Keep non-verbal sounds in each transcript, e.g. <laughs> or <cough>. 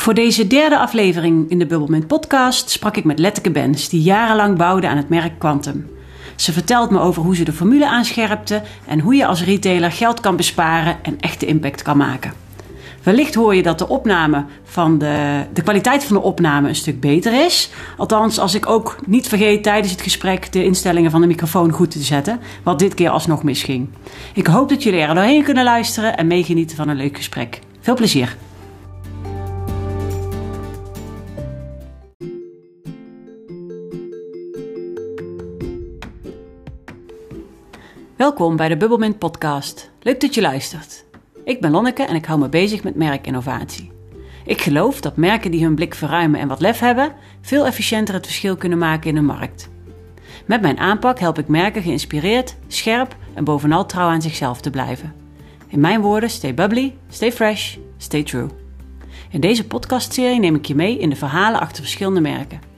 Voor deze derde aflevering in de Bubbelment podcast sprak ik met Letteke Bens, die jarenlang bouwde aan het merk Quantum. Ze vertelt me over hoe ze de formule aanscherpte en hoe je als retailer geld kan besparen en echte impact kan maken. Wellicht hoor je dat de opname van de, de kwaliteit van de opname een stuk beter is. Althans, als ik ook niet vergeet tijdens het gesprek de instellingen van de microfoon goed te zetten, wat dit keer alsnog misging. Ik hoop dat jullie er doorheen kunnen luisteren en meegenieten van een leuk gesprek. Veel plezier! Welkom bij de Bubbelmint podcast. Leuk dat je luistert. Ik ben Lonneke en ik hou me bezig met merkinnovatie. Ik geloof dat merken die hun blik verruimen en wat lef hebben, veel efficiënter het verschil kunnen maken in een markt. Met mijn aanpak help ik merken geïnspireerd, scherp en bovenal trouw aan zichzelf te blijven. In mijn woorden, stay bubbly, stay fresh, stay true. In deze podcastserie neem ik je mee in de verhalen achter verschillende merken.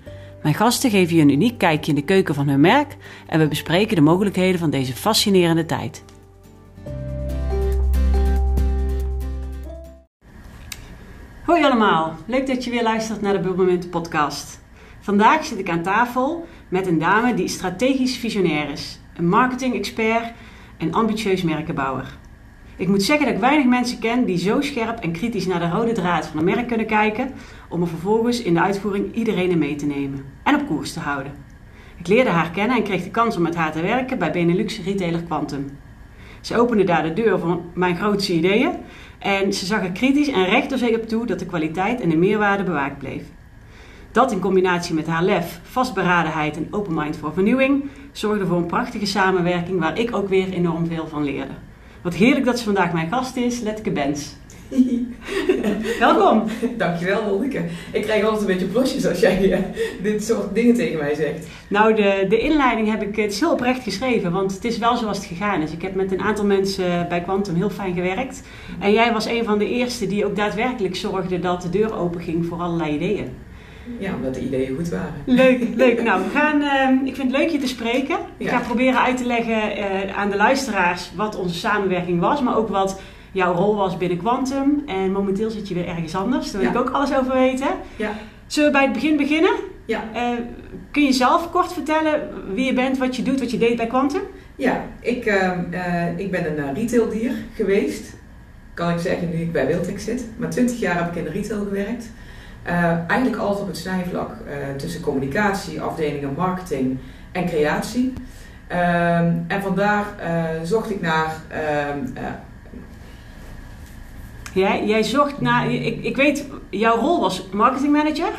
Mijn gasten geven je een uniek kijkje in de keuken van hun merk en we bespreken de mogelijkheden van deze fascinerende tijd. Hoi allemaal, leuk dat je weer luistert naar de Bubbelmunt podcast. Vandaag zit ik aan tafel met een dame die strategisch visionair is, een marketing-expert en ambitieus merkenbouwer. Ik moet zeggen dat ik weinig mensen ken die zo scherp en kritisch naar de rode draad van een merk kunnen kijken, om er vervolgens in de uitvoering iedereen mee te nemen en op koers te houden. Ik leerde haar kennen en kreeg de kans om met haar te werken bij Benelux retailer Quantum. Ze opende daar de deur voor mijn grootste ideeën en ze zag er kritisch en recht door zich op toe dat de kwaliteit en de meerwaarde bewaakt bleef. Dat in combinatie met haar lef, vastberadenheid en open mind voor vernieuwing zorgde voor een prachtige samenwerking waar ik ook weer enorm veel van leerde. Wat heerlijk dat ze vandaag mijn gast is, Letteke Bens. <laughs> Welkom. Dankjewel, Lonneke. Ik krijg altijd een beetje blosjes als jij uh, dit soort dingen tegen mij zegt. Nou, de, de inleiding heb ik, het is heel oprecht geschreven, want het is wel zoals het gegaan is. Ik heb met een aantal mensen bij Quantum heel fijn gewerkt. En jij was een van de eerste die ook daadwerkelijk zorgde dat de deur open ging voor allerlei ideeën. Ja, omdat de ideeën goed waren. Leuk, <laughs> leuk. Nou, we gaan, uh, ik vind het leuk je te spreken. Ik ga proberen uit te leggen uh, aan de luisteraars wat onze samenwerking was, maar ook wat jouw rol was binnen Quantum. En momenteel zit je weer ergens anders. Daar wil ja. ik ook alles over weten. Ja. Zullen we bij het begin beginnen? Ja. Uh, kun je zelf kort vertellen wie je bent, wat je doet, wat je deed bij Quantum? Ja, ik, ik ben een retaildier geweest. Kan ik zeggen nu ik bij Wiltex zit. Maar 20 jaar heb ik in de retail gewerkt. Eigenlijk altijd op het snijvlak tussen communicatie, afdelingen marketing en creatie. Uh, en vandaar zocht ik naar. Jij, jij zocht naar. Ik, ik weet, jouw rol was marketingmanager.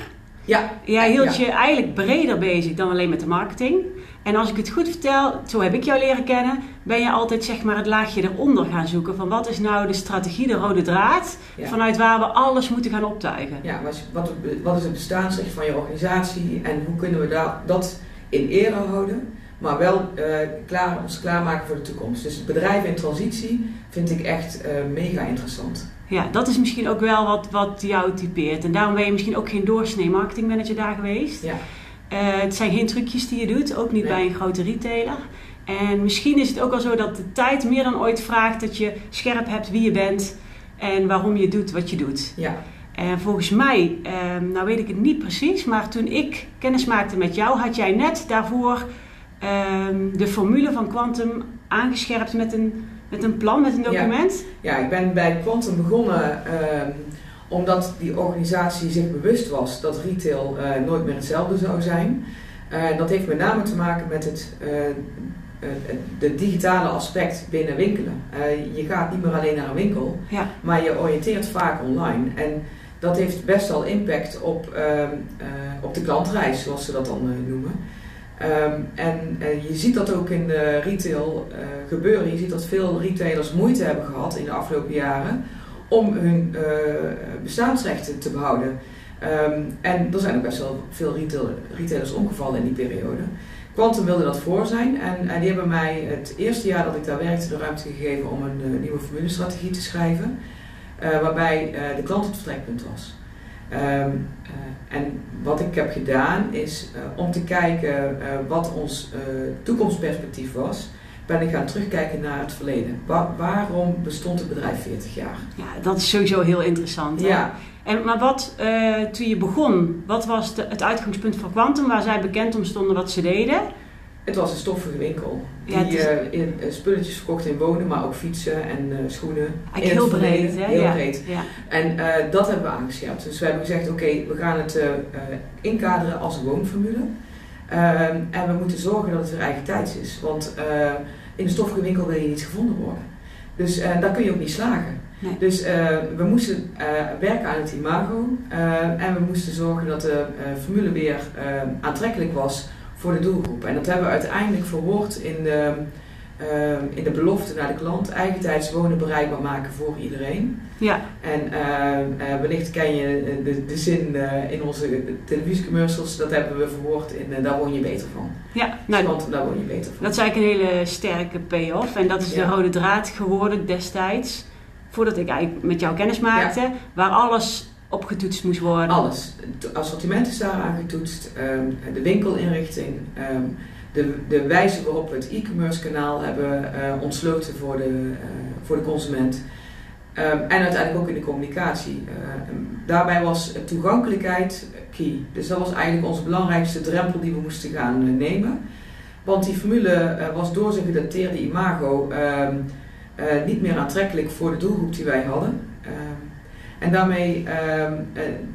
Ja. Jij hield ja. je eigenlijk breder bezig dan alleen met de marketing. En als ik het goed vertel, zo heb ik jou leren kennen, ben je altijd zeg maar het laagje eronder gaan zoeken. Van wat is nou de strategie, de rode draad, ja. vanuit waar we alles moeten gaan optuigen. Ja, wat, wat is het bestaansrecht van je organisatie en hoe kunnen we dat, dat in ere houden, maar wel uh, klaar, ons klaarmaken voor de toekomst. Dus het bedrijf in transitie vind ik echt uh, mega interessant. Ja, dat is misschien ook wel wat, wat jou typeert. En daarom ben je misschien ook geen doorsnee marketingmanager daar geweest. Ja. Uh, het zijn geen trucjes die je doet, ook niet nee. bij een grote retailer. En misschien is het ook al zo dat de tijd meer dan ooit vraagt dat je scherp hebt wie je bent en waarom je doet wat je doet. Ja. En volgens mij, uh, nou weet ik het niet precies, maar toen ik kennis maakte met jou, had jij net daarvoor uh, de formule van Quantum aangescherpt met een, met een plan, met een document. Ja, ja ik ben bij Quantum begonnen omdat die organisatie zich bewust was dat retail uh, nooit meer hetzelfde zou zijn. Uh, dat heeft met name te maken met het uh, de digitale aspect binnen winkelen. je gaat niet meer alleen naar een winkel, ja. maar je oriënteert vaak online. En dat heeft best wel impact op, op de klantreis, zoals ze dat dan noemen. Um, en je ziet dat ook in de retail gebeuren. Je ziet dat veel retailers moeite hebben gehad in de afgelopen jaren om hun uh, bestaansrechten te behouden. Um, en er zijn ook best wel veel retail, retailers omgevallen in die periode. Quantum wilde dat voor zijn en, en, die hebben mij het eerste jaar dat ik daar werkte de ruimte gegeven om een nieuwe formulestrategie te schrijven, waarbij de klant het vertrekpunt was. Um, en wat ik heb gedaan is om te kijken wat ons toekomstperspectief was ben ik gaan terugkijken naar het verleden. waarom bestond het bedrijf 40 jaar? Ja, dat is sowieso heel interessant. Hè? Ja. En, maar wat, uh, toen je begon, wat was de, het uitgangspunt van Quantum, waar zij bekend om stonden wat ze deden? Het was een stoffige winkel. Die ja, is... uh, in, uh, spulletjes verkocht in wonen, maar ook fietsen en uh, schoenen. Eigenlijk heel breed, hè? Heel ja. breed. Ja. En dat hebben we aangescherpt. Dus we hebben gezegd, oké, we gaan het inkaderen als een woonformule. Ehm, en we moeten zorgen dat het weer eigen tijds is. Want in de stoffige winkel wil je niet gevonden worden. Dus daar kun je ook niet slagen. Nee. Dus we moesten werken aan het imago. en we moesten zorgen dat de formule weer aantrekkelijk was voor de doelgroep. En dat hebben we uiteindelijk verwoord in de, ehm, in de belofte naar de klant: eigentijds wonen bereikbaar maken voor iedereen. Ja. En uh, wellicht ken je de, de zin uh, in onze televisiecommercials, dat hebben we verwoord in daar woon je beter van. Ja, nou, Want daar woon je beter van. Dat is eigenlijk een hele sterke payoff. En dat is de rode draad geworden destijds, voordat ik eigenlijk met jou kennis maakte, waar alles opgetoetst moest worden? Alles. Het assortiment is daar aangetoetst, um, de winkelinrichting, um, de, de wijze waarop we het e-commerce kanaal hebben uh, ontsloten voor de, uh, voor de consument. Um, en uiteindelijk ook in de communicatie. Uh, daarbij was toegankelijkheid key. Dus dat was eigenlijk onze belangrijkste drempel die we moesten gaan nemen. Want die formule was door zijn gedateerde imago niet meer aantrekkelijk voor de doelgroep die wij hadden. En daarmee, um,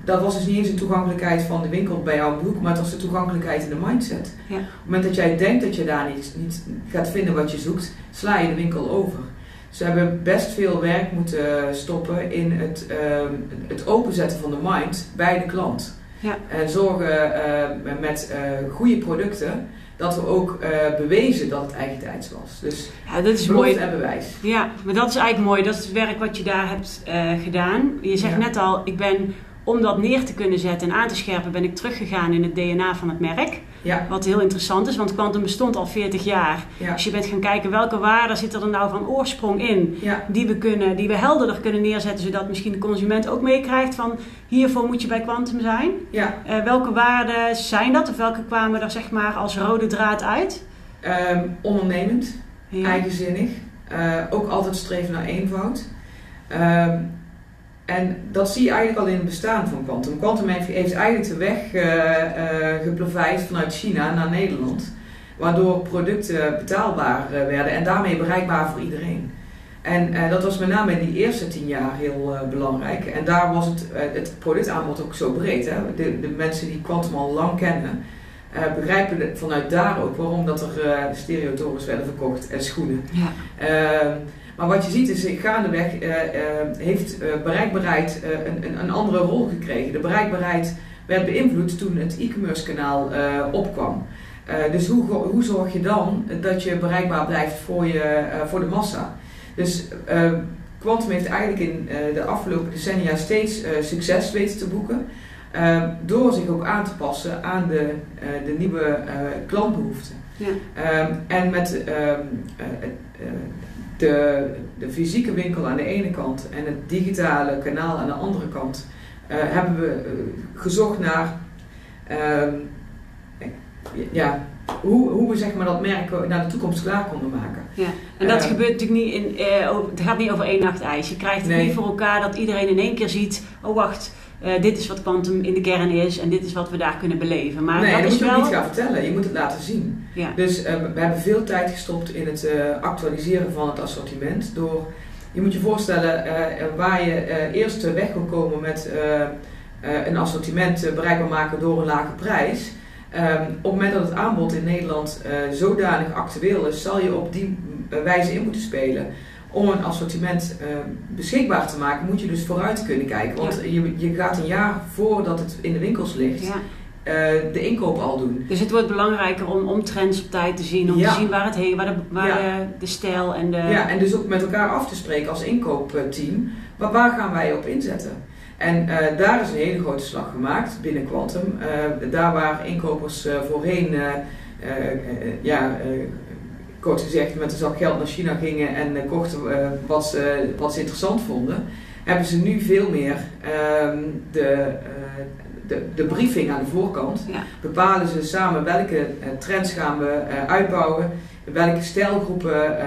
dat was dus niet eens de toegankelijkheid van de winkel bij jouw broek, maar het was de toegankelijkheid in de mindset. Ja. Op het moment dat jij denkt dat je daar niet, niet gaat vinden wat je zoekt, sla je de winkel over. Ze hebben best veel werk moeten stoppen in het, uh, het openzetten van de mind bij de klant. Ja. En zorgen uh, met uh, goede producten dat we ook uh, bewezen dat het eigen tijds was. Dus ja, dat is mooi. en bewijs. Ja, maar dat is eigenlijk mooi. Dat is het werk wat je daar hebt uh, gedaan. Je zegt ja. net al, ik ben om dat neer te kunnen zetten en aan te scherpen, ben ik teruggegaan in het DNA van het merk. Ja. Wat heel interessant is, want Quantum bestond al 40 jaar. Ja. Dus je bent gaan kijken welke waarden zitten er nou van oorsprong in, ja. die, we kunnen, die we helderder kunnen neerzetten, zodat misschien de consument ook meekrijgt van hiervoor moet je bij Quantum zijn. Ja. Uh, welke waarden zijn dat of welke kwamen er zeg maar als rode draad uit? Um, ondernemend, eigenzinnig, uh, ook altijd streven naar eenvoud. Um, en dat zie je eigenlijk al in het bestaan van Quantum. Quantum heeft eigenlijk de weg uh, uh, geplaveid vanuit China naar Nederland. Waardoor producten betaalbaar uh, werden en daarmee bereikbaar voor iedereen. En dat was met name in die eerste tien jaar heel belangrijk. En daar was het, het productaanbod ook zo breed. Hè? De, de mensen die Quantum al lang kennen, begrijpen vanuit daar ook waarom dat er stereotorens werden verkocht en schoenen. Ja. Ehm, maar wat je ziet is, gaandeweg uh, uh, heeft uh, bereikbaarheid een, een, andere rol gekregen. De bereikbaarheid werd beïnvloed toen het e-commerce kanaal opkwam. dus hoe, hoe zorg je dan dat je bereikbaar blijft voor, je, voor de massa? Dus Quantum heeft eigenlijk in de afgelopen decennia steeds succes weten te boeken. door zich ook aan te passen aan de, de nieuwe klantbehoeften. Ja. en met ehm, de, de fysieke winkel aan de ene kant en het digitale kanaal aan de andere kant, uh, hebben we uh, gezocht naar uh, ja, hoe, hoe we zeg maar, dat merk naar de toekomst klaar konden maken. Ja. En dat gebeurt natuurlijk niet in, het gaat niet over één nacht ijs. Je krijgt het nee. niet voor elkaar dat iedereen in één keer ziet, oh wacht, uh, dit is wat Quantum in de kern is en dit is wat we daar kunnen beleven. Maar nee, dat, dat is moet wel... je niet gaan vertellen. Je moet het laten zien. Ja. Dus uh, we hebben veel tijd gestopt in het uh, actualiseren van het assortiment. Door, je moet je voorstellen, waar je eerst weg wil komen met een assortiment bereikbaar maken door een lage prijs. Um, op het moment dat het aanbod in Nederland zodanig actueel is, zal je op die wijze in moeten spelen om een assortiment beschikbaar te maken, moet je dus vooruit kunnen kijken. Want ja. je, je gaat een jaar voordat het in de winkels ligt, ja. Uh, de inkoop al doen. Dus het wordt belangrijker om, om trends op tijd te zien, om ja. te zien waar het heen, waar, de, waar de, de, stijl en de... Ja, en dus ook met elkaar af te spreken als inkoopteam, maar waar gaan wij op inzetten? En uh, daar is een hele grote slag gemaakt binnen Quantum. daar waar inkopers voorheen ja, kort gezegd met een zak geld naar China gingen en uh, kochten uh, wat, ze, wat ze interessant vonden, hebben ze nu veel meer um, de, uh, de, de briefing aan de voorkant. Ja. Bepalen ze samen welke trends gaan we uitbouwen, welke stijlgroepen eh,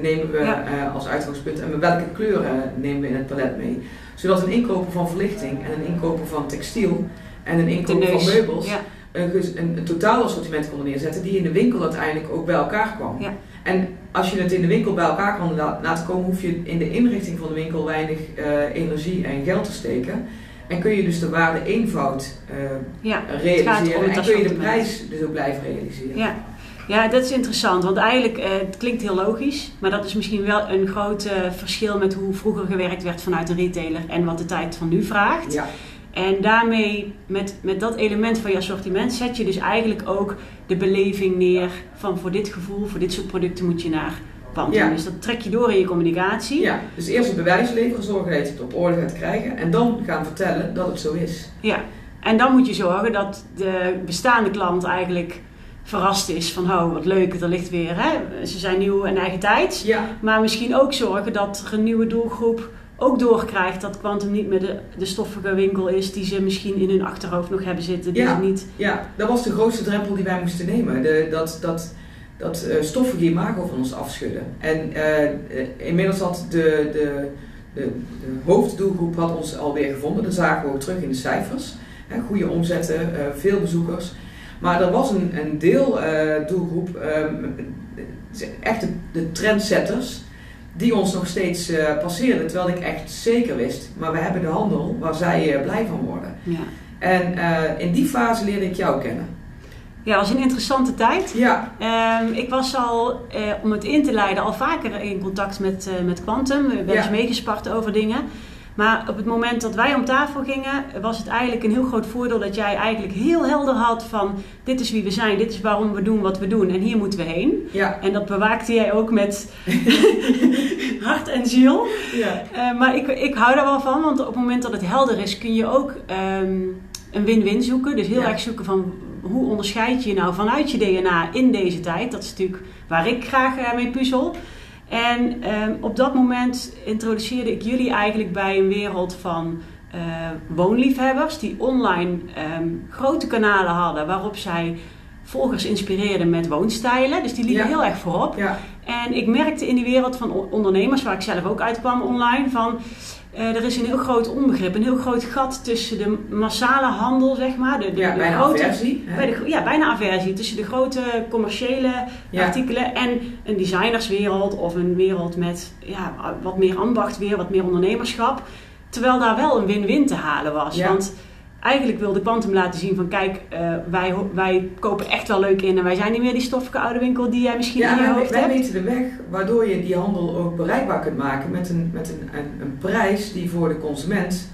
nemen we eh, als uitgangspunt en welke kleuren nemen we in het palet mee. Zodat een inkoper van verlichting en een inkoper van textiel en een inkoper van meubels Ja. een, een, een totaal assortiment konden neerzetten die in de winkel uiteindelijk ook bij elkaar kwam. Ja. En als je het in de winkel bij elkaar kan la- laten komen, hoef je in de inrichting van de winkel weinig eh, energie en geld te steken. En kun je dus de waarde eenvoud eh, Ja. realiseren en kun je de prijs dus ook blijven realiseren. Ja. ja, dat is interessant. Want eigenlijk, eh, het klinkt heel logisch. Maar dat is misschien wel een groot eh, verschil met hoe vroeger gewerkt werd vanuit een retailer. En wat de tijd van nu vraagt. Ja. En daarmee, met, met dat element van je assortiment, zet je dus eigenlijk ook de beleving neer van voor dit gevoel, voor dit soort producten moet je naar Quantum. Ja. Dus dat trek je door in je communicatie. Ja, dus eerst het bewijs leveren, zorgen dat je het op orde gaat krijgen en dan gaan vertellen dat het zo is. Ja. En dan moet je zorgen dat de bestaande klant eigenlijk verrast is van, oh wat leuk, er ligt weer, hè? ze zijn nieuw en eigen tijd. Ja, Maar misschien ook zorgen dat er een nieuwe doelgroep ook doorkrijgt dat Quantum niet meer de, de stoffige winkel is die ze misschien in hun achterhoofd nog hebben zitten. Die Ja. ze niet... ja, dat was de grootste drempel die wij moesten nemen. De, dat dat, dat eh, stoffige imago van ons afschudden. En eh, eh, inmiddels had de, de, de, de hoofddoelgroep had ons alweer gevonden. Dat zagen we ook terug in de cijfers. Hè, goede omzetten, veel bezoekers. Maar er was een, een deel doelgroep, ehm, echt de, de trendsetters, die ons nog steeds eh, passeerden. Terwijl ik echt zeker wist, maar we hebben de handel waar zij blij van worden. Ja. En in die fase leerde ik jou kennen. Ja, het was een interessante tijd. Ja, Ehm, ik was al, eh, om het in te leiden, al vaker in contact met, eh, met Quantum. We hebben Ja. eens meegespart over dingen. Maar op het moment dat wij om tafel gingen, was het eigenlijk een heel groot voordeel dat jij eigenlijk heel helder had van dit is wie we zijn, dit is waarom we doen wat we doen en hier moeten we heen. ja, En dat bewaakte jij ook met <laughs> hart en ziel. ja. Eh, maar ik, ik hou daar wel van, want op het moment dat het helder is, kun je ook ehm, een win-win zoeken. Dus heel Ja. erg zoeken van hoe onderscheid je je nou vanuit je DNA in deze tijd. Dat is natuurlijk waar ik graag eh, mee puzzel. En ehm, op dat moment introduceerde ik jullie eigenlijk bij een wereld van eh, woonliefhebbers die online ehm, grote kanalen hadden waarop zij volgers inspireerden met woonstijlen. Dus die liepen Ja. heel erg voorop. ja. En ik merkte in die wereld van on- ondernemers, waar ik zelf ook uitkwam online, van eh, er is een heel groot onbegrip, een heel groot gat tussen de massale handel, zeg maar, de, de, ja de bijna grote, aversie. bij de, ja, bijna aversie tussen de grote commerciële Ja. artikelen en een designerswereld of een wereld met ja, wat meer ambacht weer, wat meer ondernemerschap. Terwijl daar wel een win-win te halen was. Ja. Want eigenlijk wilde Quantum laten zien van kijk, eh, wij, wij kopen echt wel leuk in en wij zijn niet meer die stoffige oude winkel die jij misschien Ja, in je wij, hoofd wij hebt. weten de weg waardoor je die handel ook bereikbaar kunt maken met een, met een, een, een prijs die voor de consument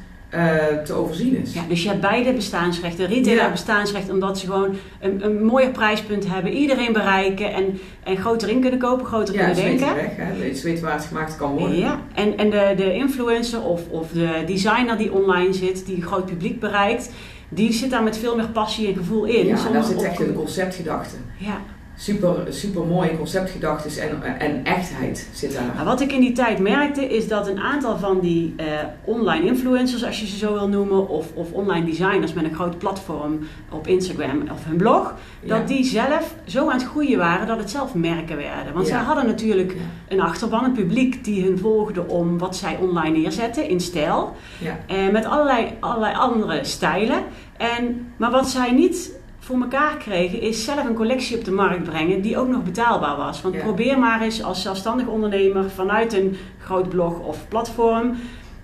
te overzien is. Ja, dus je hebt beide bestaansrechten. Retailer Ja. bestaansrecht omdat ze gewoon een, een mooier prijspunt hebben, iedereen bereiken en, en groter in kunnen kopen, groter Ja, kunnen denken. weg, hè? ze weten waar het gemaakt kan worden. Ja, en, en de, de influencer of, of de designer die online zit, die een groot publiek bereikt, die zit daar met veel meer passie en gevoel in. Ja, daar zit op- echt een conceptgedachte. Ja. Super, super mooie conceptgedachten en, en echtheid zit daar. Maar wat ik in die tijd merkte is dat een aantal van die eh, online influencers, als je ze zo wil noemen, of, of online designers met een groot platform op Instagram of hun blog, Ja. dat die zelf zo aan het groeien waren dat het zelf merken werden. Want Ja. zij hadden natuurlijk Ja. een achterban, een publiek die hun volgde om wat zij online neerzetten in stijl. Ja. Eh, met allerlei, allerlei andere stijlen. En, maar wat zij niet voor elkaar kregen is zelf een collectie op de markt brengen die ook nog betaalbaar was. Want Ja. probeer maar eens als zelfstandig ondernemer vanuit een groot blog of platform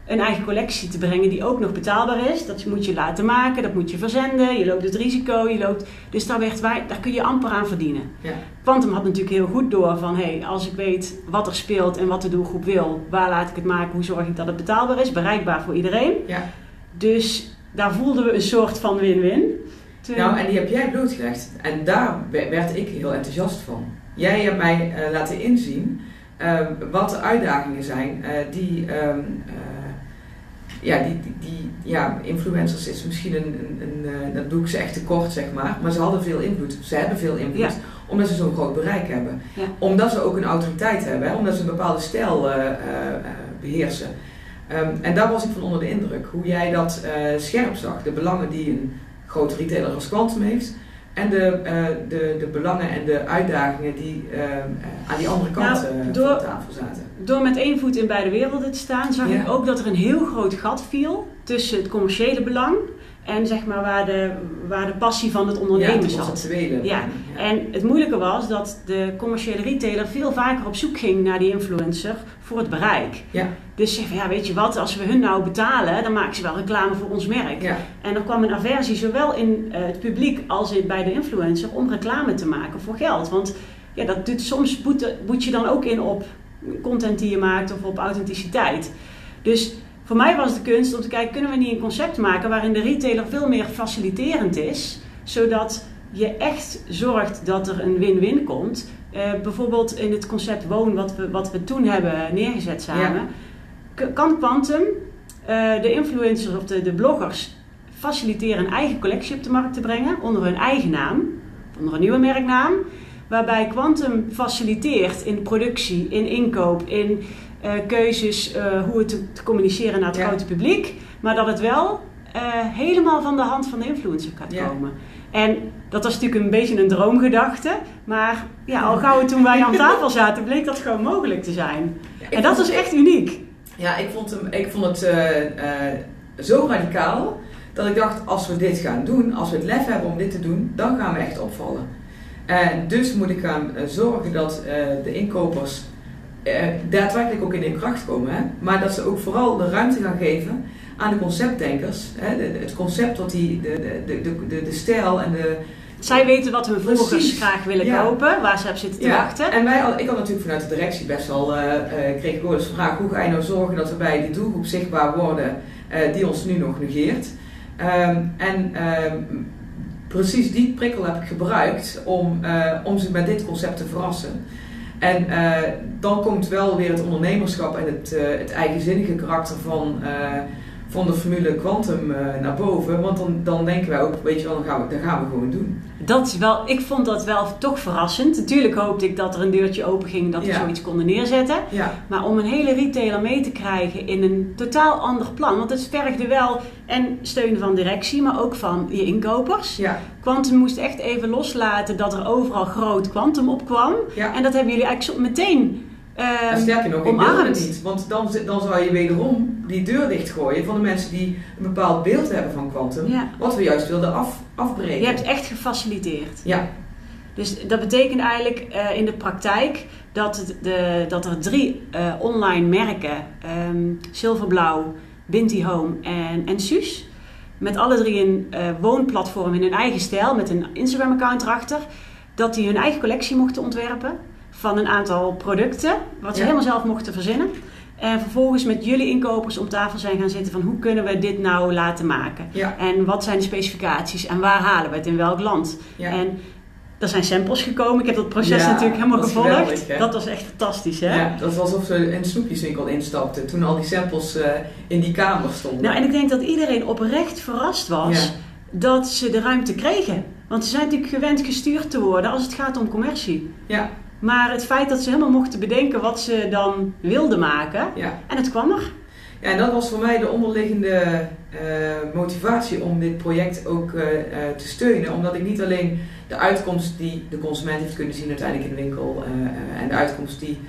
een eigen collectie te brengen die ook nog betaalbaar is. Dat moet je laten maken, dat moet je verzenden, je loopt het risico, je loopt... Dus daar, werd wij, daar kun je amper aan verdienen. Ja. Quantum had natuurlijk heel goed door van, hé, hey, als ik weet wat er speelt en wat de doelgroep wil, waar laat ik het maken, hoe zorg ik dat het betaalbaar is, bereikbaar voor iedereen. Ja. Dus daar voelden we een soort van win-win. Toen- Nou, en die heb jij blootgelegd. En daar we- werd ik heel enthousiast van. Jij hebt mij eh, laten inzien eh, wat de uitdagingen zijn eh, die, ehm, eh, ja, die, die, die- ja, influencers is misschien een, een, een dat doe ik ze echt tekort, zeg maar. Maar ze hadden veel invloed. Ze hebben veel invloed. Ja. Omdat ze zo'n groot bereik hebben. Ja. Omdat ze ook een autoriteit hebben. Hè? Omdat ze een bepaalde stijl eh, eh, eh, beheersen. Ehm, en daar was ik van onder de indruk. Hoe jij dat scherp zag. De belangen die een grote retailer als Quantum heeft. en de, eh, de, de belangen en de uitdagingen die eh, aan die andere kant Nou, eh, door- van de tafel zaten. Door met één voet in beide werelden te staan, zag Ja. ik ook dat er een heel groot gat viel tussen het commerciële belang en zeg maar waar de, waar de passie van het ondernemen ja, zat. Ja, ja. En het moeilijke was dat de commerciële retailer veel vaker op zoek ging naar die influencer voor het bereik. Ja. Dus zeg van ja, weet je wat, als we hun nou betalen, dan maken ze wel reclame voor ons merk. Ja. En er kwam een aversie zowel in eh, het publiek als in, bij de influencer om reclame te maken voor geld. Want ja, dat doet, soms boet, boet je dan ook in op content die je maakt of op authenticiteit. Dus voor mij was de kunst om te kijken, kunnen we niet een concept maken waarin de retailer veel meer faciliterend is, zodat je echt zorgt dat er een win-win komt. Eh, bijvoorbeeld in het concept woon, wat we, wat we toen hebben neergezet samen, kan Quantum eh, de influencers of de, de bloggers faciliteren een eigen collectie op de markt te brengen onder hun eigen naam, onder een nieuwe merknaam. Waarbij Quantum faciliteert in productie, in inkoop, in keuzes, eh, hoe het te, te communiceren naar het Ja. grote publiek. Maar dat het wel eh, helemaal van de hand van de influencer gaat Ja. komen. En dat was natuurlijk een beetje een droomgedachte. Maar ja, al gauw toen wij aan tafel <laughs> zaten, bleek dat gewoon mogelijk te zijn. En dat was echt uniek. Ja, ik vond, hem, ik vond het eh, eh, zo radicaal dat ik dacht, als we dit gaan doen, als we het lef hebben om dit te doen, dan gaan we echt opvallen. En dus moet ik gaan eh, zorgen dat eh, de inkopers eh, daadwerkelijk ook in hun kracht komen. Hè? Maar dat ze ook vooral de ruimte gaan geven aan de conceptdenkers. Hè? De- de- het concept wat die, de, de, de, de, de stijl en de, Zij weten wat hun volgers graag willen Ja. kopen, waar ze op zitten te wachten. En wij, ik had natuurlijk vanuit de directie best wel, eh eh, kreeg ik eens de vraag, hoe ga je nou zorgen dat we bij die doelgroep zichtbaar worden die ons nu nog negeert. Ehm, en ehm, precies die prikkel heb ik gebruikt om, om ze met dit concept te verrassen. En eh, dan komt wel weer het ondernemerschap en het, eh, het eigenzinnige karakter van, eh, van de formule Quantum eh, naar boven. Want dan, dan denken wij ook, weet je wel, dan gaan we, dat gaan we gewoon doen. Dat is wel, ik vond dat wel toch verrassend. Natuurlijk hoopte ik dat er een deurtje open ging dat we Ja. zoiets konden neerzetten. Ja, Maar om een hele retailer mee te krijgen in een totaal ander plan. Want het vergde wel en steun van directie, maar ook van je inkopers. ja, Quantum moest echt even loslaten dat er overal groot Quantum opkwam. ja. En dat hebben jullie eigenlijk meteen eh, En sterker nog, ik wilde het niet. Want dan, dan zou je wederom die deur dichtgooien van de mensen die een bepaald beeld hebben van Quantum. Ja. Wat we juist wilden af, afbreken. Je hebt echt gefaciliteerd. Ja, Dus dat betekent eigenlijk eh, in de praktijk dat, de, dat er drie eh, online merken, ehm Silverblauw, Binti Home en, en Suus, met alle drie een eh, woonplatform in hun eigen stijl, met een Instagram-account erachter, dat die hun eigen collectie mochten ontwerpen van een aantal producten, wat ze Ja. helemaal zelf mochten verzinnen. En vervolgens met jullie inkopers om tafel zijn gaan zitten van hoe kunnen we dit nou laten maken? ja, En wat zijn de specificaties en waar halen we het in welk land? ja. En er zijn samples gekomen. Ik heb dat proces Ja, natuurlijk helemaal dat gevolgd. geweldig, dat was echt fantastisch, hè? Ja, dat was alsof ze in een snoepjeswinkel instapten toen al die samples eh, in die kamer stonden. Nou, en ik denk dat iedereen oprecht verrast was dat ze de ruimte kregen. Want ze zijn natuurlijk gewend gestuurd te worden als het gaat om commercie. ja, Maar het feit dat ze helemaal mochten bedenken wat ze dan wilden maken. ja. En het kwam er. Ja, en dat was voor mij de onderliggende eh, motivatie om dit project ook eh, eh, te steunen. Omdat ik niet alleen de uitkomst die de consument heeft kunnen zien uiteindelijk in de winkel en de uitkomst die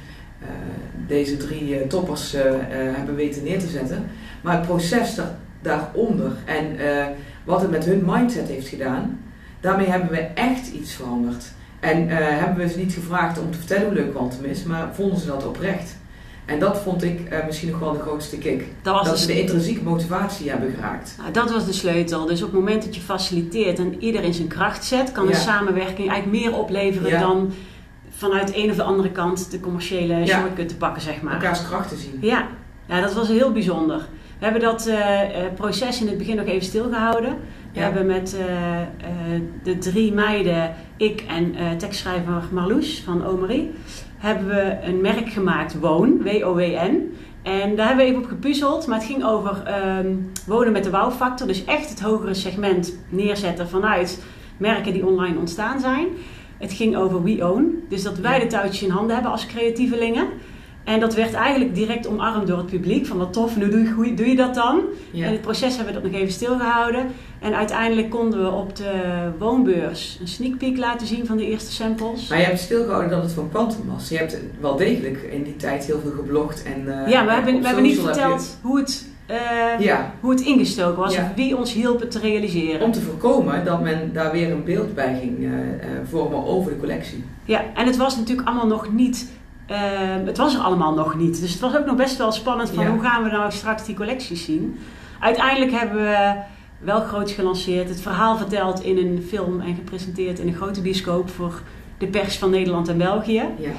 deze drie toppers hebben weten neer te zetten, maar het proces daar, daaronder en wat het met hun mindset heeft gedaan, daarmee hebben we echt iets veranderd. En eh, hebben we ze niet gevraagd om te vertellen hoe leuk Quantum is, maar vonden ze dat oprecht. En dat vond ik eh, misschien nog wel de grootste kick. Dat was, Dat de, ze de intrinsieke motivatie hebben geraakt. nou, dat was de sleutel. Dus op het moment dat je faciliteert en ieder in zijn kracht zet, kan Ja. een samenwerking eigenlijk meer opleveren Ja. dan vanuit de een of de andere kant de commerciële Ja. shortcut te pakken, zeg maar. Elkaars krachten zien. Ja. ja, dat was heel bijzonder. We hebben dat eh, proces in het begin nog even stilgehouden. We Ja. hebben met eh, eh, de drie meiden, ik en eh, tekstschrijver Marloes van Omery, hebben we een merk gemaakt, Woon, W-O-W-N. En daar hebben we even op gepuzzeld, maar het ging over ehm, wonen met de wow-factor. Dus echt het hogere segment neerzetten vanuit merken die online ontstaan zijn. Het ging over we own, dus dat wij de touwtjes in handen hebben als creatievelingen. En dat werd eigenlijk direct omarmd door het publiek. Van wat tof, nu doe je, doe je dat dan? Ja. In het proces hebben we dat nog even stilgehouden. En uiteindelijk konden we op de woonbeurs een sneak peek laten zien van de eerste samples. Maar je hebt stilgehouden dat het van Quantum was. Je hebt wel degelijk in die tijd heel veel geblogd. En, eh, ja, maar we hebben, we hebben niet verteld hoe het, eh, Ja, hoe het ingestoken was. Ja. Of wie ons hielp het te realiseren. om te voorkomen dat men daar weer een beeld bij ging eh, vormen over de collectie. Ja, en het was natuurlijk allemaal nog niet. het was er allemaal nog niet. Dus het was ook nog best wel spannend van Ja. hoe gaan we nou straks die collecties zien. Uiteindelijk hebben we wel groots gelanceerd, het verhaal verteld in een film en gepresenteerd in een grote bioscoop voor de pers van Nederland en België. Ja,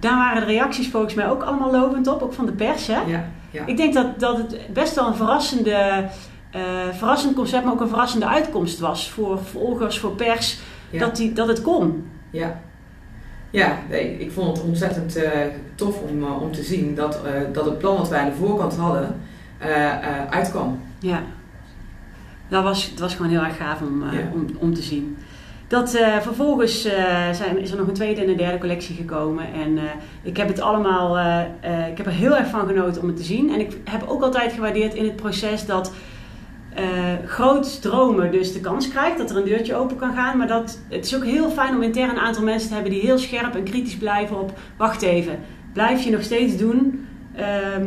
Daar waren de reacties volgens mij ook allemaal lovend op, ook van de pers. Hè? ja, ja. Ik denk dat, dat het best wel een verrassende, eh, verrassend concept, maar ook een verrassende uitkomst was voor volgers, voor pers, Ja. dat, die, dat het kon. Ja, ja nee, ik vond het ontzettend eh, tof om, eh, om te zien dat, dat het plan wat wij aan de voorkant hadden uitkwam. Ja, dat was, het was gewoon heel erg gaaf om, eh, om, om te zien. Dat, eh, vervolgens eh, zijn, is er nog een tweede en een derde collectie gekomen. En ik heb het allemaal, ik heb er heel erg van genoten om het te zien. En ik heb ook altijd gewaardeerd in het proces dat groot dromen dus de kans krijgt. Dat er een deurtje open kan gaan. Maar dat, het is ook heel fijn om intern een aantal mensen te hebben die heel scherp en kritisch blijven op... Wacht even, blijf je nog steeds doen... Ehm,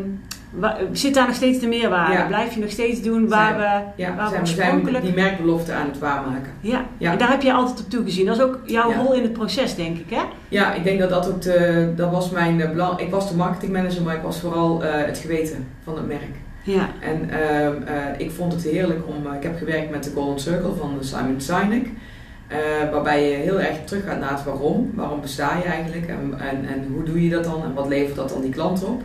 zit daar nog steeds de meerwaarde? Ja. Blijf je nog steeds doen waar we, Ja, waar we oorspronkelijk... die merkbelofte aan het waarmaken. Ja, Ja. en daar heb je altijd op toegezien. Dat is ook jouw rol in het proces, denk ik, hè? Ja, ik denk dat dat ook de, dat was mijn eh, belang. Ik was de marketingmanager, maar ik was vooral eh, het geweten van het merk. Ja, En ehm, eh, ik vond het heerlijk om. eh, ik heb gewerkt met de Golden Circle van Simon Sinek. eh, waarbij je heel erg terug gaat naar het waarom. Waarom besta je eigenlijk? En, en, en hoe doe je dat dan? En wat levert dat dan die klant op?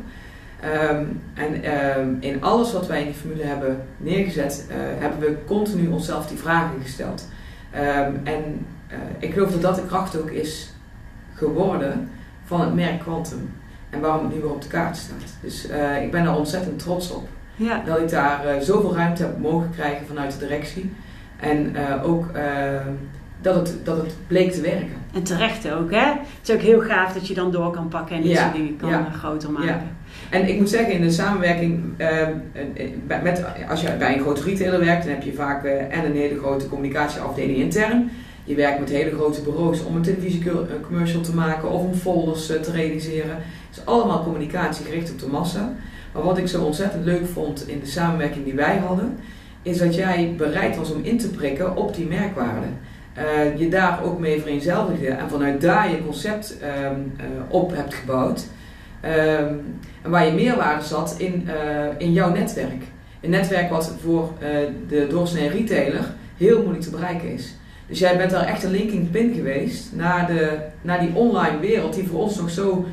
Ehm, en ehm, in alles wat wij in die formule hebben neergezet, eh, hebben we continu onszelf die vragen gesteld. Ehm, en eh, ik geloof dat dat de kracht ook is geworden van het merk Quantum. En waarom het nu weer op de kaart staat. Dus eh, ik ben daar ontzettend trots op. ja. Dat ik daar zoveel ruimte heb mogen krijgen vanuit de directie. En ook dat, het, dat het bleek te werken. En terecht ook, hè? Het is ook heel gaaf dat je dan door kan pakken en dit Ja, soort dingen kan ja. eh, groter maken. Ja. En ik moet zeggen, in de samenwerking eh, eh, met, als je bij een grote retailer werkt, dan heb je vaak eh, en een hele grote communicatieafdeling intern. Je werkt met hele grote bureaus om een televisiecommercial te maken of om folders te realiseren. Het is allemaal communicatie gericht op de massa. Maar wat ik zo ontzettend leuk vond in de samenwerking die wij hadden, is dat jij bereid was om in te prikken op die merkwaarden. Eh, je daar ook mee vereenzelvigde en vanuit daar je concept ehm, eh, op hebt gebouwd. Ehm, en waar je meerwaarde zat in, eh, in jouw netwerk. Een netwerk wat voor de doorsnee retailer heel moeilijk te bereiken is. Dus jij bent daar echt een linking pin geweest naar, de, naar die online wereld die voor ons nog zo...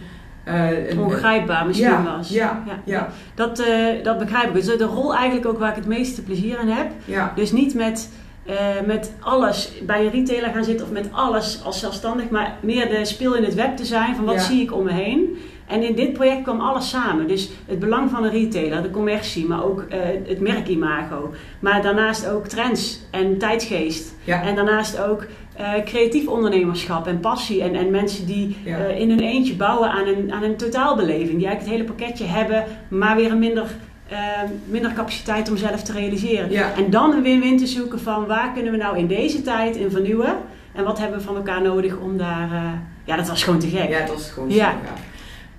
een- Ongrijpbaar misschien ja, was. Ja, Ja. ja, Dat, dat begrijp ik. Dus de rol eigenlijk ook waar ik het meeste plezier in heb. ja. Dus niet met, eh, met alles bij een retailer gaan zitten of met alles als zelfstandig, maar meer de speel in het web te zijn van wat Ja. zie ik om me heen. En in dit project kwam alles samen. Dus het belang van een retailer, de commercie, maar ook eh, het merkimago. Maar daarnaast ook trends en tijdsgeest. ja. En daarnaast ook eh, creatief ondernemerschap en passie. En, en mensen die Ja. in hun eentje bouwen aan een, aan een totaalbeleving. Die eigenlijk het hele pakketje hebben, maar weer een minder, minder capaciteit om zelf te realiseren. Ja. En dan een win-win te zoeken van waar kunnen we nou in deze tijd in vernieuwen. En wat hebben we van elkaar nodig om daar... eh, ja, dat was gewoon te gek. Ja, dat was gewoon Ja. zo, ja.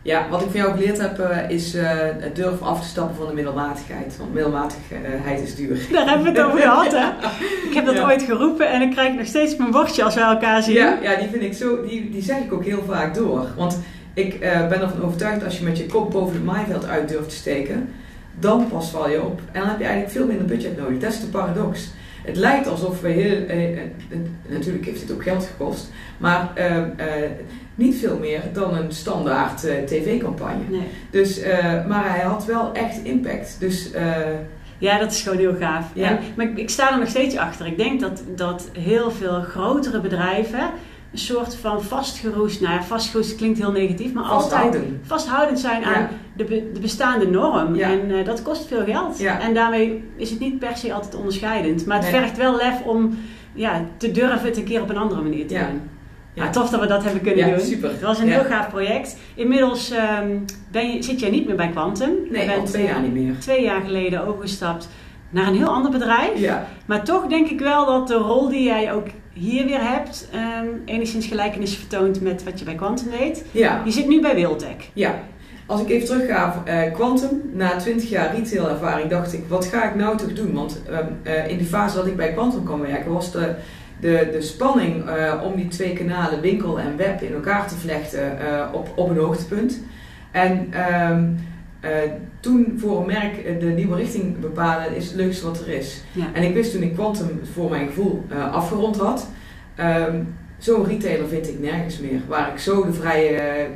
Ja, wat ik van jou geleerd heb eh, is eh, het durven af te stappen van de middelmatigheid. Want middelmatigheid is duur. <laughs> Daar hebben we het over gehad, hè? <laughs> Ik heb dat Ja. ooit geroepen en ik krijg nog steeds mijn bordje als we elkaar zien. Ja, ja die vind ik zo, die, die zeg ik ook heel vaak door. Want ik ben ervan overtuigd dat als je met je kop boven het maaiveld uit durft te steken, dan pas val je op. En dan heb je eigenlijk veel minder budget nodig. Dat is de paradox. Het lijkt alsof we heel, eh, eh, natuurlijk heeft dit ook geld gekost, maar eh, eh, niet veel meer dan een standaard eh, tv-campagne. Nee. Dus, eh, maar hij had wel echt impact. Dus eh, Ja, dat is gewoon heel gaaf. Ja. En, maar ik, ik sta er nog steeds achter. Ik denk dat, dat heel veel grotere bedrijven een soort van vastgeroest, nou ja, vastgeroest klinkt heel negatief, maar altijd vasthouden. vasthoudend zijn aan Ja. De, be- de bestaande norm. Ja. En eh, dat kost veel geld. Ja. En daarmee is het niet per se altijd onderscheidend. Maar het Nee. vergt wel lef om ja, te durven het een keer op een andere manier te doen. Ja, tof dat we dat hebben kunnen Ja, doen. super. Het was een Ja. heel gaaf project. Inmiddels ehm, ben je, zit jij niet meer bij Quantum. Nee, je al bent twee jaar niet meer. twee jaar geleden overgestapt naar een heel ander bedrijf. Ja, Maar toch denk ik wel dat de rol die jij ook hier weer hebt, ehm, enigszins gelijkenis vertoont met wat je bij Quantum deed. ja, Je zit nu bij Wiltec. ja. Als ik even terugga, eh Quantum, na 20 jaar retailervaring dacht ik, wat ga ik nou toch doen? Want ehm, eh, in die fase dat ik bij Quantum kwam werken, was de, de, de spanning eh, om die twee kanalen, winkel en web, in elkaar te vlechten op, op een hoogtepunt. En ehm, eh, toen voor een merk de nieuwe richting bepalen is het leukste wat er is. Ja. En ik wist toen ik Quantum voor mijn gevoel afgerond had. ehm, Zo'n retailer vind ik nergens meer. Waar ik zo de vrije,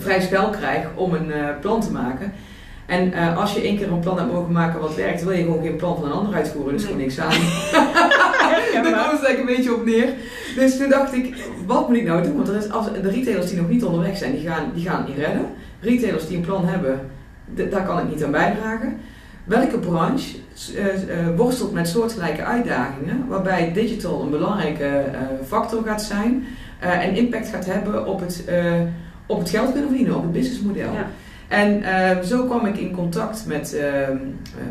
vrij spel krijg om een eh, plan te maken. En eh, als je één keer een plan hebt mogen maken wat werkt, wil je gewoon geen plan van een ander uitvoeren. Dus Nee. gewoon niks aan. <laughs> Daar kwam het eigenlijk een beetje op neer. Dus toen dacht ik, wat moet ik nou doen? Want er is, als, de retailers die nog niet onderweg zijn, die gaan, die gaan niet redden. Retailers die een plan hebben, daar kan ik niet aan bijdragen. Welke branche eh, worstelt met soortgelijke uitdagingen, waarbij digital een belangrijke factor gaat zijn en impact gaat hebben op het, op het geld kunnen verdienen, op het businessmodel. Ja. En eh, zo kwam ik in contact met, ehm, eh,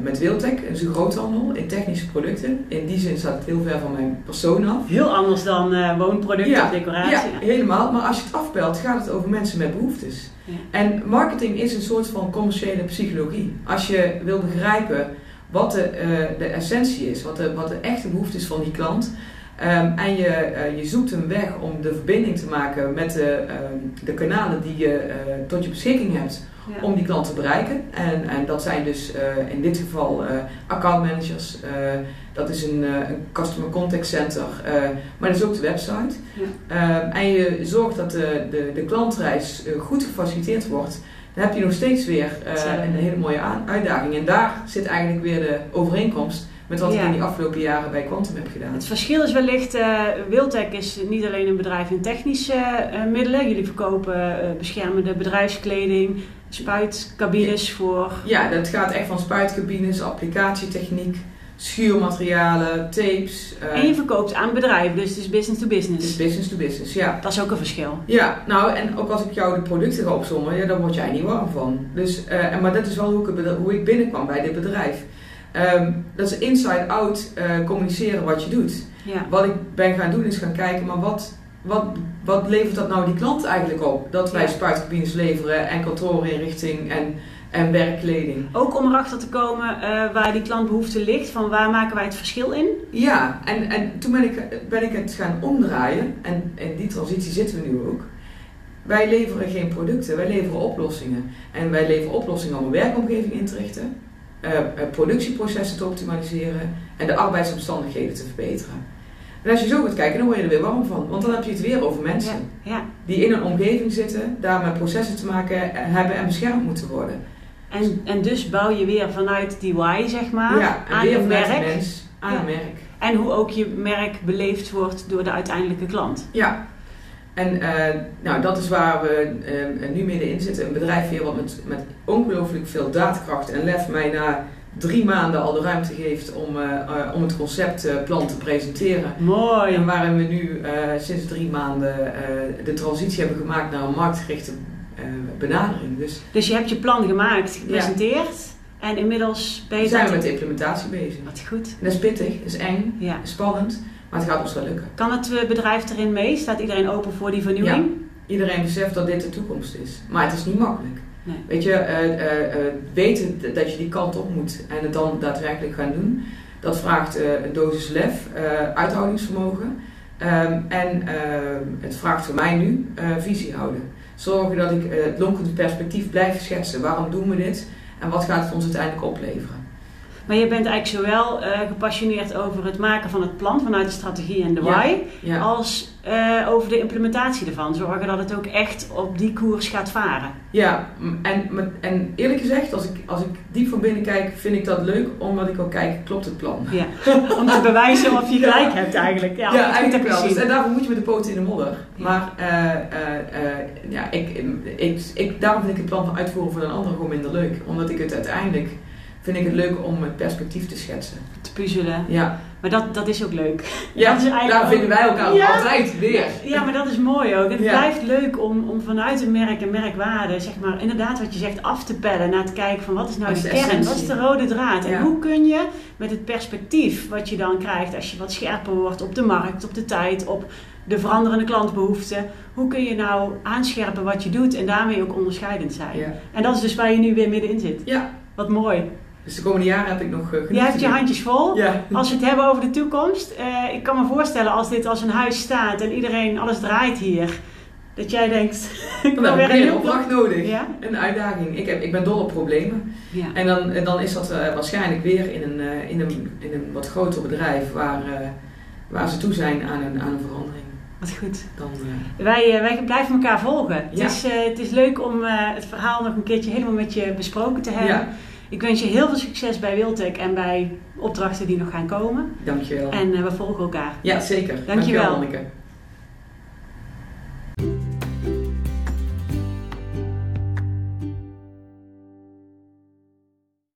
met Wiltec, is een groothandel in technische producten. In die zin staat het heel ver van mijn persoon af. Heel anders dan eh, woonproducten Ja, of decoratie. Ja, helemaal. Maar als je het afbelt, gaat het over mensen met behoeftes. Ja. En marketing is een soort van commerciële psychologie. Als je wil begrijpen wat de, eh, de essentie is, wat de, wat de echte behoefte is van die klant. Ehm, en je, eh, je zoekt een weg om de verbinding te maken met de, ehm, de kanalen die je eh, tot je beschikking hebt Ja. om die klant te bereiken. En, en dat zijn dus eh, in dit geval accountmanagers. dat is een, een customer contact center. maar dat is ook de website. Ja. Ehm, en je zorgt dat de, de, de klantreis goed gefaciliteerd wordt. Dan heb je nog steeds weer een hele mooie uitdaging. En daar zit eigenlijk weer de overeenkomst met wat Ja. ik in die afgelopen jaren bij Quantum heb gedaan. Het verschil is wellicht, eh Wiltec is niet alleen een bedrijf in technische eh, middelen. Jullie verkopen eh, beschermende bedrijfskleding, spuitcabines voor... Ja, dat gaat echt van spuitcabines, applicatietechniek, schuurmaterialen, tapes. En je verkoopt aan bedrijven, dus het is business to het is business. business to business, ja. Dat is ook een verschil. Ja, nou en ook als ik jou de producten ga opzommen, ja, daar word jij niet warm van. Dus, en, maar dat is wel hoe ik, hoe ik binnenkwam bij dit bedrijf. Ehm, dat is inside-out eh, communiceren wat je doet. Ja. Wat ik ben gaan doen is gaan kijken, maar wat, wat, wat levert dat nou die klant eigenlijk op? Dat wij Ja. spuitcabines leveren en kantoorinrichting en, en werkkleding. Ook om erachter te komen eh, waar die klantbehoefte ligt, van waar maken wij het verschil in? Ja, en, en toen ben ik, ben ik het gaan omdraaien en in die transitie zitten we nu ook. Wij leveren geen producten, wij leveren oplossingen. En wij leveren oplossingen om een werkomgeving in te richten, eh, productieprocessen te optimaliseren en de arbeidsomstandigheden te verbeteren. En als je zo gaat kijken, dan word je er weer warm van. Want dan heb je het weer over mensen Ja. die in een omgeving zitten, daar met processen te maken eh, hebben en beschermd moeten worden. En, en dus bouw je weer vanuit die why, zeg maar, ja, aan weer je merk. mens, aan het merk. En hoe ook je merk beleefd wordt door de uiteindelijke klant. Ja, en eh, nou, dat is waar we eh, nu middenin zitten. Een bedrijf weer wat met, met ongelooflijk veel daadkracht en lef mij na drie maanden al de ruimte geeft om, eh, eh, om het conceptplan te presenteren. Mooi. En waarin we nu sinds drie maanden de transitie hebben gemaakt naar een marktgerichte benadering. Dus Dus je hebt je plan gemaakt, gepresenteerd. En inmiddels ben je we zijn we met de implementatie bezig. Wat goed. En dat is pittig, dat is eng, Ja. spannend, maar het gaat ons wel lukken. Kan het eh, bedrijf erin mee? Staat iedereen open voor die vernieuwing? Iedereen beseft dat dit de toekomst is. Maar het is niet makkelijk. Nee. Weet je, eh, eh, weten dat je die kant op moet en het dan daadwerkelijk gaan doen, dat vraagt een dosis lef, uithoudingsvermogen. Ehm, en ehm, het vraagt voor mij nu visie houden. Zorgen dat ik het lonkende perspectief blijf schetsen. Waarom doen we dit en wat gaat het ons uiteindelijk opleveren? Maar je bent eigenlijk zowel eh, gepassioneerd over het maken van het plan vanuit de strategie en de why, Ja. als eh, over de implementatie ervan. Zorgen dat het ook echt op die koers gaat varen. Ja, en, en eerlijk gezegd, als ik, als ik diep van binnen kijk, vind ik dat leuk, omdat ik ook kijk, klopt het plan? Ja. Om te bewijzen of je <laughs> gelijk hebt eigenlijk. Ja, Ja, eigenlijk wel. Dus, en daarvoor moet je met de poten in de modder. Maar eh, ja, ik, ik, ik, daarom vind ik het plan van uitvoeren van een ander gewoon minder leuk. Omdat ik het uiteindelijk vind ik het leuk om het perspectief te schetsen. Te puzzelen. Ja, Maar dat, dat is ook leuk. ja Dat is eigenlijk daar vinden wij elkaar Ja. altijd weer. Ja, maar dat is mooi ook. Het Ja. blijft leuk om, om vanuit een merk en merkwaarde, zeg maar, inderdaad wat je zegt, af te pellen. Naar te kijken van wat is nou de kern, wat is de rode draad. En hoe kun je met het perspectief wat je dan krijgt als je wat scherper wordt op de markt, op de tijd, op de veranderende klantbehoeften. Hoe kun je nou aanscherpen wat je doet en daarmee ook onderscheidend zijn. En dat is dus waar je nu weer middenin zit. ja, Wat mooi. Dus de komende jaren heb ik nog eh, genoeg Je hebt je handjes vol. Ja, Als we het hebben over de toekomst, eh, ik kan me voorstellen als dit als een huis staat en iedereen, alles draait hier, dat jij denkt, <laughs> ik dan heb weer een opdracht nodig. Ja? Een uitdaging. Ik, heb, ik ben dol op problemen. Ja. En dan, dan is dat eh, waarschijnlijk weer in een, in, een, in een wat groter bedrijf waar, waar ze toe zijn aan een, aan een verandering. Wat goed. Dan, eh, Wij, wij blijven elkaar volgen. Het, is, het is leuk om het verhaal nog een keertje helemaal met je besproken te hebben. ja, Ik wens je heel veel succes bij Wiltec en bij opdrachten die nog gaan komen. dankjewel. En eh, we volgen elkaar. Ja, zeker. Dankjewel. Manneke.